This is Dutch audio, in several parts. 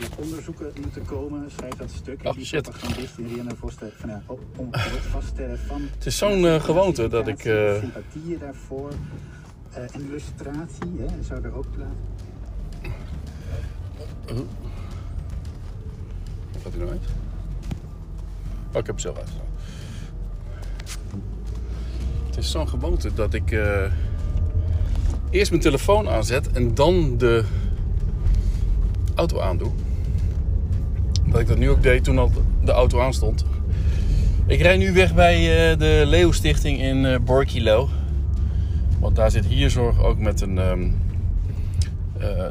eigenlijk onderzoeken moeten komen, schrijft dat stuk. Oh, die shit. propagandist Rianne Voster van ja, om het vaststellen van. Het is zo'n eh, gewoonte dat ik... eh, Sympathieën daarvoor. eh, en illustratie hè, zou er ook plaats. Gaat hij nou uit? Oh, ik heb zelf uitgedaan. Het is zo'n gewoonte dat ik eh, eerst mijn telefoon aanzet en dan de auto aandoe. Dat ik dat nu ook deed toen al de auto aanstond. Ik rijd nu weg bij eh, de Leeuw Stichting in eh Borkilo. Want daar zit Hierzorg ook met een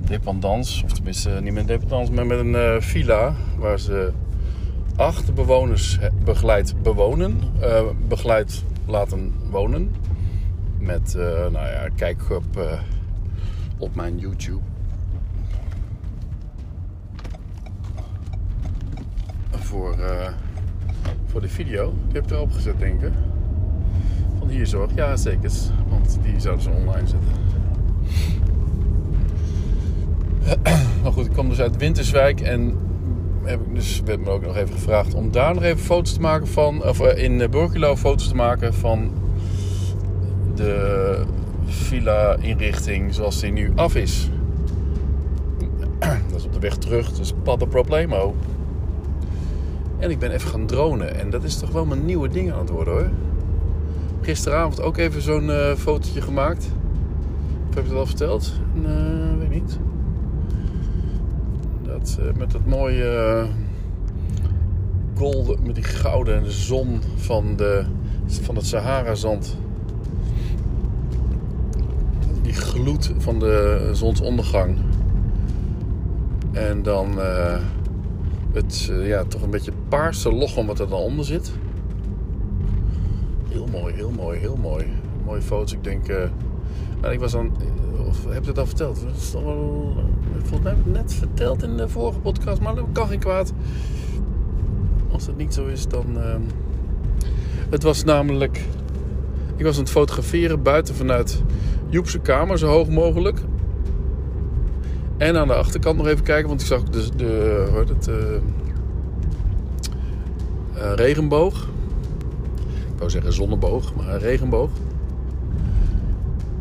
dependance. Of tenminste niet met een maar met een villa. Waar ze acht bewoners begeleid bewonen. begeleid laten wonen. Met, nou ja, kijk op, op mijn YouTube. Voor, eh, voor de video. Die heb ik erop gezet, denk ik. Van Hierzorg. Ja, zeker. Want die zouden ze online zetten. Maar goed, ik kwam dus uit Winterswijk en heb ik dus, werd me ook nog even gevraagd om daar nog even foto's te maken van, of eh, in Borculo foto's te maken van de villa-inrichting zoals die nu af is. Dat is op de weg terug, dus padde problemo. En ik ben even gaan dronen en dat is toch wel mijn nieuwe ding aan het worden hoor. Gisteravond ook even zo'n eh fotootje gemaakt. Of heb ik dat al verteld? Nee, weet niet. Dat, eh, met dat mooie eh, golden, met die gouden zon van, de, van het Sahara-zand. Die gloed van de zonsondergang. En dan het eh, ja, toch een beetje paarse logom wat er dan onder zit. Heel mooi, heel mooi, heel mooi. Mooie foto's. Ik denk, eh, nou, ik was dan, of heb ik het al verteld? Dat is toch wel, volgens mij heb ik net verteld in de vorige podcast, maar dat kan geen kwaad. Als het niet zo is, dan. ehm, Het was namelijk. Ik was aan het fotograferen buiten vanuit Joepse kamer, zo hoog mogelijk. En aan de achterkant nog even kijken, want ik zag de, de, het, eh, eh, regenboog. Ik wou zeggen zonneboog, maar regenboog.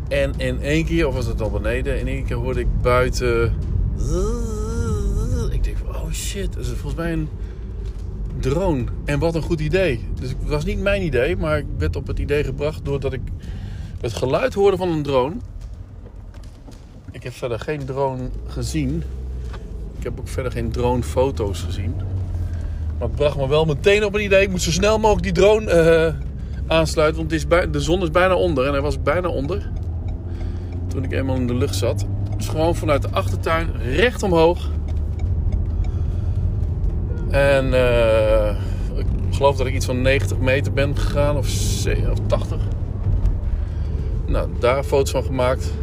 En in één keer, of was het al beneden, in één keer hoorde ik buiten. Ik denk van, oh shit, dat is volgens mij een drone. En wat een goed idee. Dus het was niet mijn idee, maar ik werd op het idee gebracht doordat ik het geluid hoorde van een drone. Ik heb verder geen drone gezien. Ik heb ook verder geen dronefoto's gezien. Maar het bracht me wel meteen op een idee. Ik moet zo snel mogelijk die drone eh, aansluiten. Want het is bij, de zon is bijna onder. En hij was bijna onder. Toen ik eenmaal in de lucht zat. Dus gewoon vanuit de achtertuin recht omhoog. En eh, ik geloof dat ik iets van 90 meter ben gegaan. Of, ze- of 80. Nou, daar foto's van gemaakt.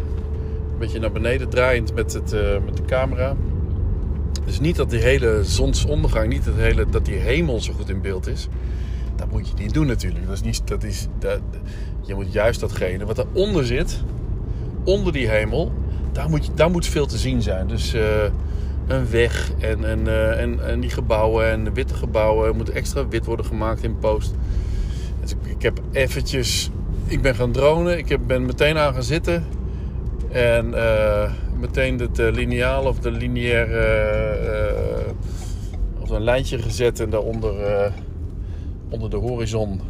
Beetje naar beneden draaiend met, het, eh, met de camera. Dus niet dat die hele zonsondergang, niet dat, hele, dat die hemel zo goed in beeld is. Dat moet je niet doen natuurlijk. Dat is niet, dat is, dat, je moet juist datgene wat daaronder zit, onder die hemel, daar moet, daar moet veel te zien zijn. Dus eh, een weg en, en, eh, en, en die gebouwen en de witte gebouwen moeten extra wit worden gemaakt in post. Dus ik, ik heb eventjes, ik ben gaan dronen, ik heb, ben meteen aan gaan zitten. En eh, meteen het eh, lineaal of de lineair eh, of een lijntje gezet en daaronder onder de horizon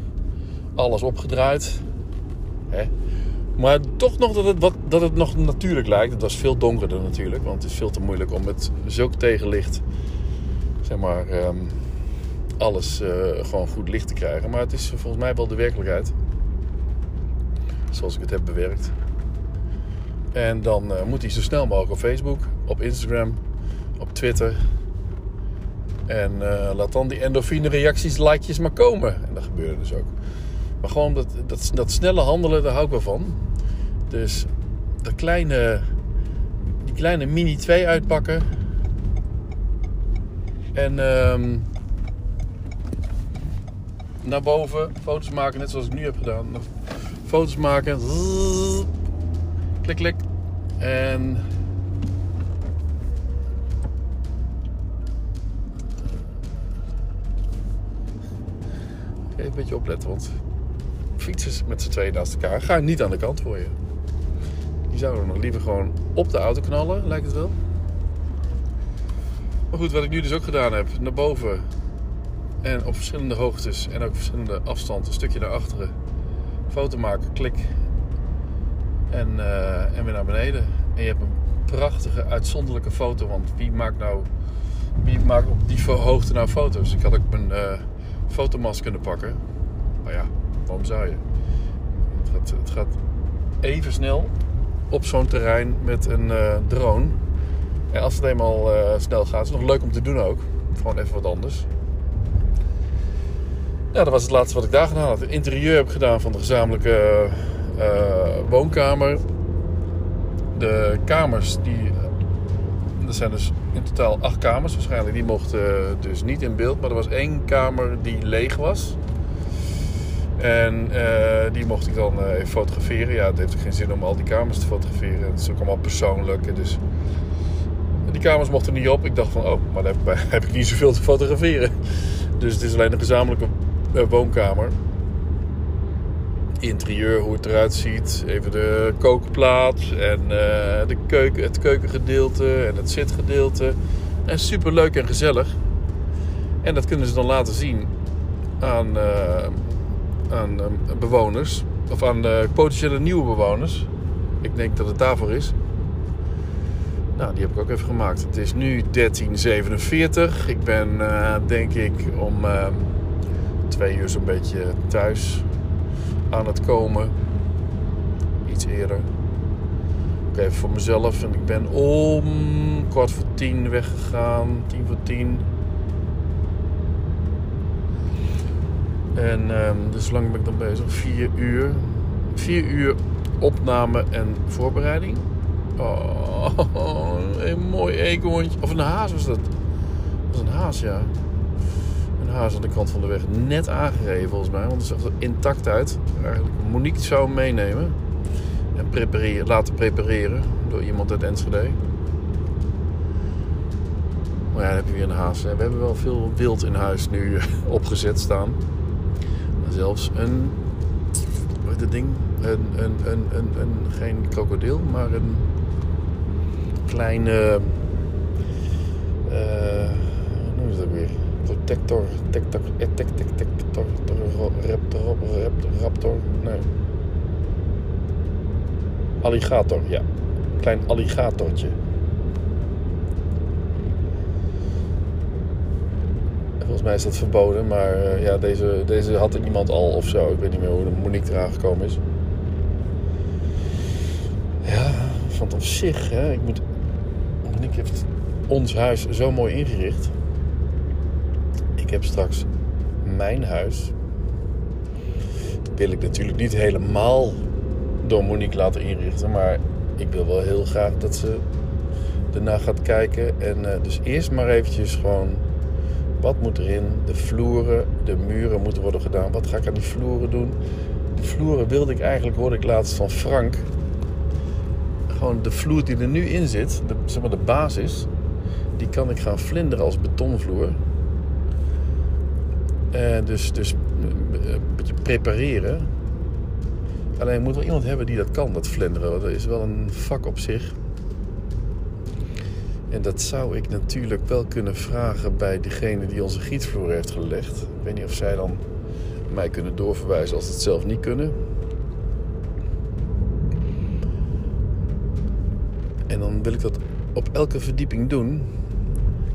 alles opgedraaid. Hè? Maar toch nog dat het, wat, dat het nog natuurlijk lijkt. Het was veel donkerder natuurlijk, want het is veel te moeilijk om met zulk tegenlicht zeg maar ehm, alles gewoon goed licht te krijgen. Maar het is volgens mij wel de werkelijkheid. Zoals ik het heb bewerkt. En dan eh, moet hij zo snel mogelijk op Facebook, op Instagram, op Twitter. En eh, laat dan die endorfine reacties, likejes maar komen. En dat gebeurde dus ook. Maar gewoon dat, dat, dat snelle handelen, daar hou ik wel van. Dus dat kleine, die kleine Mini 2 uitpakken. En ehm, naar boven foto's maken, net zoals ik nu heb gedaan. Foto's maken klik. En een beetje opletten, want fietsers met z'n tweeën naast elkaar gaan niet aan de kant voor je. Die zouden nog liever gewoon op de auto knallen, lijkt het wel. Maar goed, wat ik nu dus ook gedaan heb, naar boven en op verschillende hoogtes en ook verschillende afstanden, een stukje naar achteren, foto maken, klik en, eh, en weer naar beneden. En je hebt een prachtige, uitzonderlijke foto, want wie maakt nou, wie maakt op die hoogte nou foto's? Ik had ook mijn uh, fotomas kunnen pakken, maar ja, waarom zou je? Het gaat, het gaat even snel op zo'n terrein met een uh, drone. En als het eenmaal snel gaat, is het nog leuk om te doen ook. Gewoon even wat anders. Ja, dat was het laatste wat ik daar gedaan had. Het interieur heb ik gedaan van de gezamenlijke woonkamer. De kamers, die, er zijn dus in totaal acht kamers waarschijnlijk. Die mochten dus niet in beeld. Maar er was één kamer die leeg was. En uh, die mocht ik dan even fotograferen. Ja, het heeft ook geen zin om al die kamers te fotograferen. Het is ook allemaal persoonlijk. Dus die kamers mochten niet op. Ik dacht van, oh, maar dan heb, ik niet zoveel te fotograferen. Dus het is alleen een gezamenlijke woonkamer. Interieur, hoe het eruit ziet. Even de kookplaats en de keuken, het keukengedeelte en het zitgedeelte. En super leuk en gezellig. En dat kunnen ze dan laten zien aan aan bewoners, of aan potentiële nieuwe bewoners. Ik denk dat het daarvoor is. Nou, die heb ik ook even gemaakt. Het is nu 13.47. Ik ben, denk ik, om twee uur zo'n beetje thuis aan het komen. Iets eerder. Ook even voor mezelf. En ik ben om kwart voor tien weggegaan. Tien voor tien. En um, dus lang ben ik dan bezig? Vier uur. Vier uur opname en voorbereiding. Oh, een mooi eekhoorntje. Of een haas was dat. Dat was een haas, ja. Haas aan de kant van de weg. Net aangereden volgens mij. Want het zag er intact uit. Eigenlijk Monique zou meenemen. En prepareren, laten prepareren. Door iemand uit Enschede. Maar ja, dan heb je weer een haas. We hebben wel veel wild in huis nu opgezet staan zelfs een. Wat is ding? Een, een, een, een, een, geen krokodil, maar een kleine. Uh, hoe noem je dat weer? Protector. Tector. Tector. Raptor. Raptor. Nee. Alligator, ja. Klein alligatortje. Volgens mij is dat verboden, maar uh, ja, deze, deze had er iemand al of zo. Ik weet niet meer hoe de Monique eraan gekomen is. Ja, van op zich, hè, ik moet... Monique heeft ons huis zo mooi ingericht. Ik heb straks mijn huis. Wil ik natuurlijk niet helemaal door Monique laten inrichten, maar ik wil wel heel graag dat ze erna gaat kijken. En uh, dus eerst maar eventjes gewoon wat moet erin? De vloeren, de muren moeten worden gedaan. Wat ga ik aan die vloeren doen? De vloeren wilde ik eigenlijk, hoorde ik laatst van Frank. Gewoon de vloer die er nu in zit, de, zeg maar de basis, die kan ik gaan vlinderen als betonvloer. Uh, dus, dus eh, een beetje prepareren. Alleen moet wel iemand hebben die dat kan, dat vlinderen. Dat is wel een vak op zich. En dat zou ik natuurlijk wel kunnen vragen bij degene die onze gietvloer heeft gelegd. Ik weet niet of zij dan mij kunnen doorverwijzen als ze het zelf niet kunnen. En dan wil ik dat op elke verdieping doen.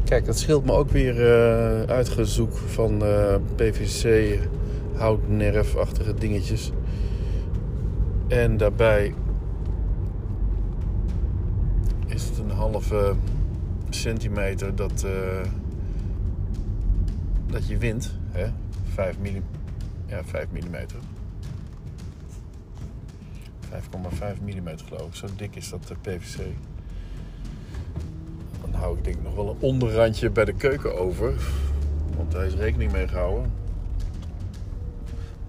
Kijk, dat scheelt me ook weer uh, uitgezoek van eh, PVC, houtnerfachtige dingetjes. En daarbij is het een halve centimeter dat, uh, dat je wint. Hè? 5 mm. Ja, 5 mm. 5,5 mm geloof ik. Zo dik is dat de PVC. Hou ik denk nog wel een onderrandje bij de keuken over. Want daar is rekening mee gehouden.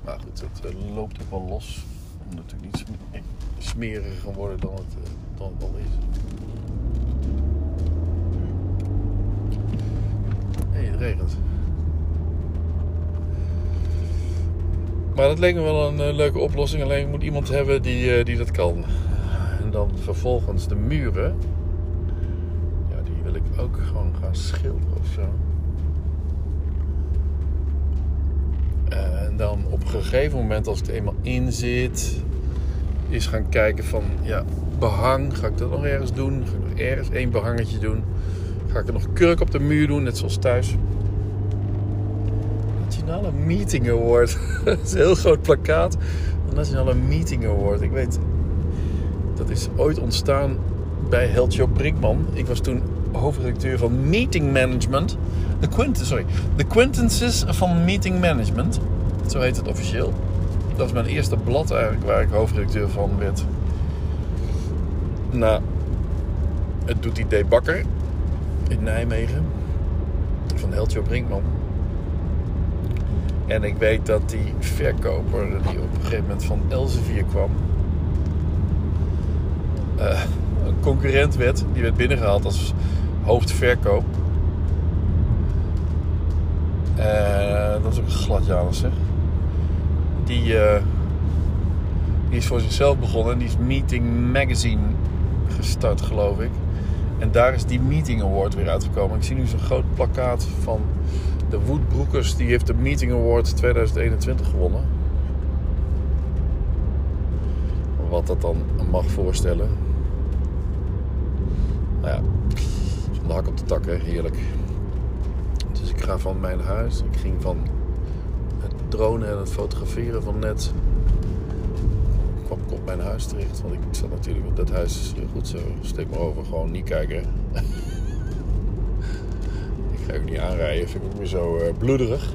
Maar goed, het uh, loopt ook wel los. Om natuurlijk niet smeriger gaan worden dan het, uh, dan het al is. het regent. Maar dat leek me wel een eh, leuke oplossing. Alleen moet iemand hebben die, eh, die dat kan. En dan vervolgens de muren. Ja, die wil ik ook gewoon gaan schilderen of zo. En dan op een gegeven moment, als het eenmaal in zit, is gaan kijken van ja, behang. Ga ik dat nog ergens doen? Ga ik nog ergens één behangetje doen? Ga ik er nog kurk op de muur doen, net zoals thuis? Nationale Meeting Award. dat is een heel groot plakkaat. De Nationale Meeting Award. Ik weet, dat is ooit ontstaan bij Heltjo Brinkman. Ik was toen hoofdredacteur van Meeting Management. De Quint, sorry, de Quintences van Meeting Management. Zo heet het officieel. Dat is mijn eerste blad eigenlijk waar ik hoofdredacteur van werd. Nou, het doet die D. Bakker in Nijmegen. Van Heltjo Brinkman. En ik weet dat die verkoper die op een gegeven moment van Elsevier kwam... eh, een concurrent werd. Die werd binnengehaald als hoofdverkoop. Eh, dat is ook glad Janus, zeg. Die, eh, die is voor zichzelf begonnen. En die is Meeting Magazine gestart, geloof ik. En daar is die Meeting Award weer uitgekomen. Ik zie nu zo'n groot plakkaat van de Woodbroekers. Die heeft de Meeting Award 2021 gewonnen. Wat dat dan mag voorstellen. Nou ja, van hak op de takken, heerlijk. Dus ik ga van mijn huis. Ik ging van het dronen en het fotograferen van net. kwam ik op mijn huis terecht. Want ik zat natuurlijk op dat huis. Goed zo, steek maar over. Gewoon niet kijken. ik ga ook niet aanrijden. Vind ik ook weer zo uh, bloederig.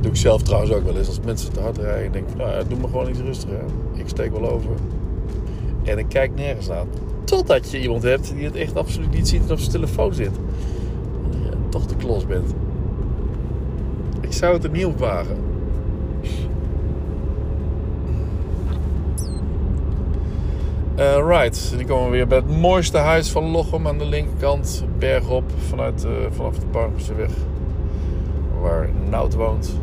doe ik zelf trouwens ook wel eens. Als mensen te hard rijden. denk ik, nou ja, doe me gewoon iets rustiger. Ik steek wel over. En ik kijk nergens aan. Totdat je iemand hebt die het echt absoluut niet ziet en op zijn telefoon zit. En je toch de klos bent. Ik zou het er niet op wagen. Uh, right, die komen we weer bij het mooiste huis van Lochem aan de linkerkant. Bergop vanuit, uh, vanaf de Barmseweg. Waar Nout woont.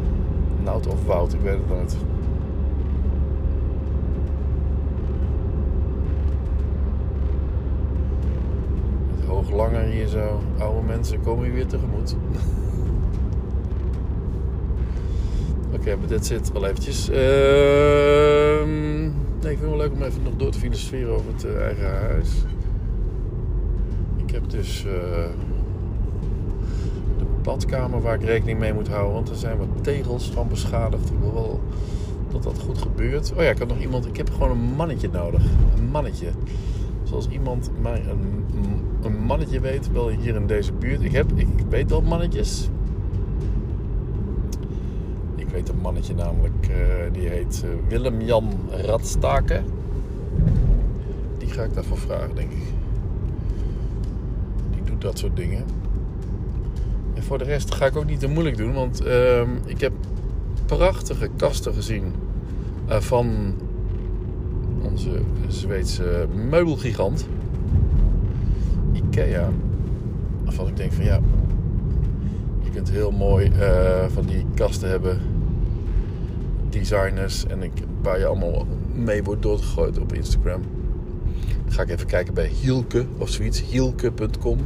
Nout of Wout, ik weet het nooit. Langer hier zo. Oude mensen komen hier weer tegemoet. Oké, okay, maar dit zit wel eventjes. Uh, nee, ik vind het wel leuk om even nog door te filosoferen over het uh, eigen huis. Ik heb dus uh, de badkamer waar ik rekening mee moet houden. Want er zijn wat tegels van beschadigd. Ik wil wel dat dat goed gebeurt. Oh ja, ik heb nog iemand. Ik heb gewoon een mannetje nodig. Een mannetje. Zoals iemand mij een, een mannetje weet, wel hier in deze buurt. Ik, heb, ik weet wel mannetjes. Ik weet een mannetje namelijk, uh, die heet uh, Willem-Jan Radstaken. Die ga ik daarvoor vragen, denk ik. Die doet dat soort dingen. En voor de rest ga ik ook niet te moeilijk doen, want uh, ik heb prachtige kasten gezien uh, van onze Zweedse meubelgigant Ikea. Waarvan ik denk van ja, je kunt heel mooi uh, van die kasten hebben. Designers en ik, waar je allemaal mee wordt doorgegooid op Instagram. Ga ik even kijken bij Hielke of zoiets. Hielke.com.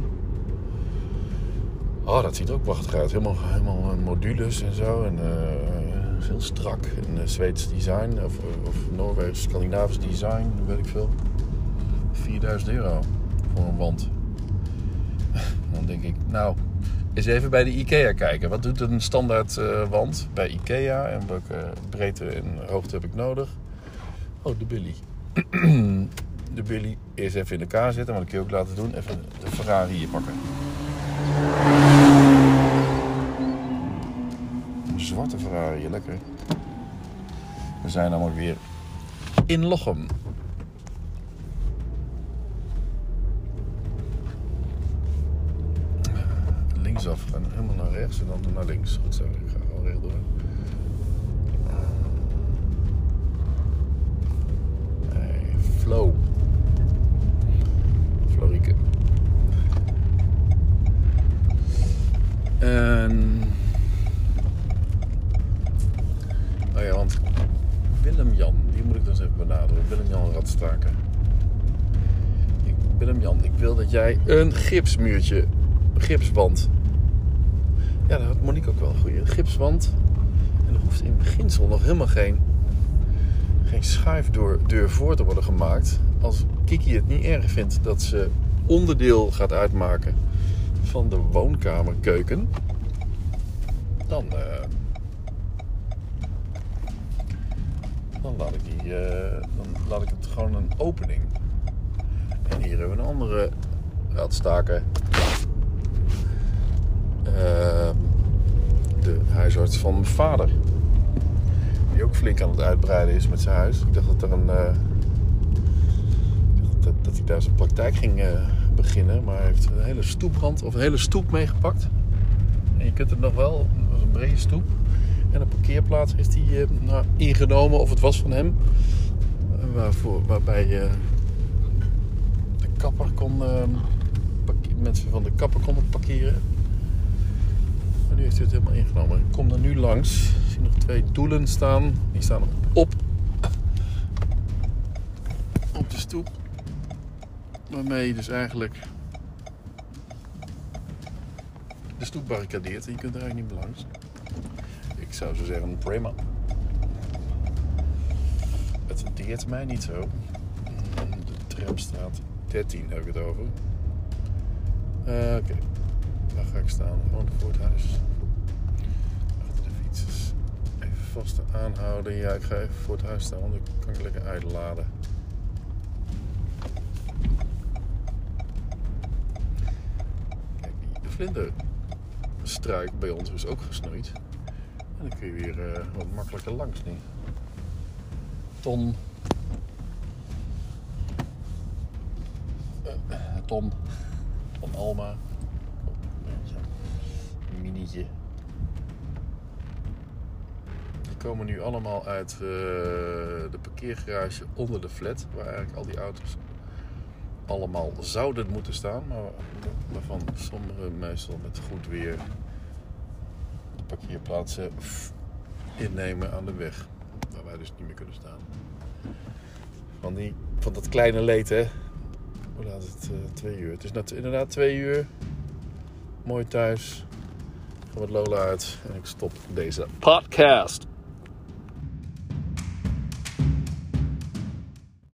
Oh, dat ziet er ook prachtig uit. Helemaal, helemaal modules en zo. En uh, heel strak. En uh, Zweeds design. Of, of Noorwegs, Scandinavisch design. Weet ik veel. 4000 euro voor een wand. Dan denk ik, nou, eens even bij de IKEA kijken. Wat doet een standaard uh, wand bij IKEA en welke breedte en hoogte heb ik nodig? Oh, de Billy. de Billy eerst even in elkaar zetten, maar dat kun je ook laten doen. Even de Ferrari hier pakken. Lekker. We zijn allemaal weer in Lochem. linksaf en helemaal naar rechts en dan naar links. Goed zo, ik ga gewoon rechtdoor. Nee, Willem-Jan, die moet ik dus even benaderen. Willem-Jan Radstaken. Willem-Jan, ik wil dat jij een gipsmuurtje, gipswand. Ja, dat had Monique ook wel een. Een gipswand. En er hoeft in beginsel nog helemaal geen, geen schuifdeur deur voor te worden gemaakt. Als Kiki het niet erg vindt dat ze onderdeel gaat uitmaken van de woonkamerkeuken. Dan, eh, dan, laat ik die, eh, dan laat ik het gewoon een opening. En hier hebben we een andere radstaken. Ehm, de huisarts van mijn vader. Die ook flink aan het uitbreiden is met zijn huis. Ik dacht dat er een. eh, dat, dat hij daar zijn praktijk ging eh, beginnen. Maar hij heeft een hele stoeprand of een hele stoep meegepakt. En je kunt het nog wel, dat was een brede stoep. En een parkeerplaats heeft hij eh, nou, ingenomen, of het was van hem. Eh, Waarvoor, waarbij je de kapper kon, eh, parke- mensen van de kapper konden parkeren. Maar nu heeft hij het helemaal ingenomen. Ik kom er nu langs. Ik zie nog twee doelen staan. Die staan op, op de stoep. Waarmee je dus eigenlijk de stoep barricadeert en je kunt er eigenlijk niet meer langs. Ik zou zo zeggen, prima. Het deert mij niet zo. De tramstraat 13 heb ik het over. Eh, Oké, waar ga ik staan? Gewoon voor het huis. Achter de fietsers. Even vast aanhouden. Ja, ik ga even voor het huis staan, dan kan ik lekker uitladen. Kijk, de vlinderstruik bij ons is ook gesnoeid. En dan kun je weer eh, wat makkelijker langs nu. Ton. Eh, Ton. Ton Alma. Oh, ja, Een minietje. Die komen nu allemaal uit eh, de parkeergarage onder de flat. Waar eigenlijk al die auto's allemaal zouden moeten staan. Maar waarvan sommige meestal met goed weer parkeerplaatsen innemen aan de weg. Waar wij dus niet meer kunnen staan. Van, die, van dat kleine leed, hè. Hoe laat is het? Eh, twee uur. Het is inderdaad twee uur. Mooi thuis. Ga met Lola uit. En ik stop deze podcast.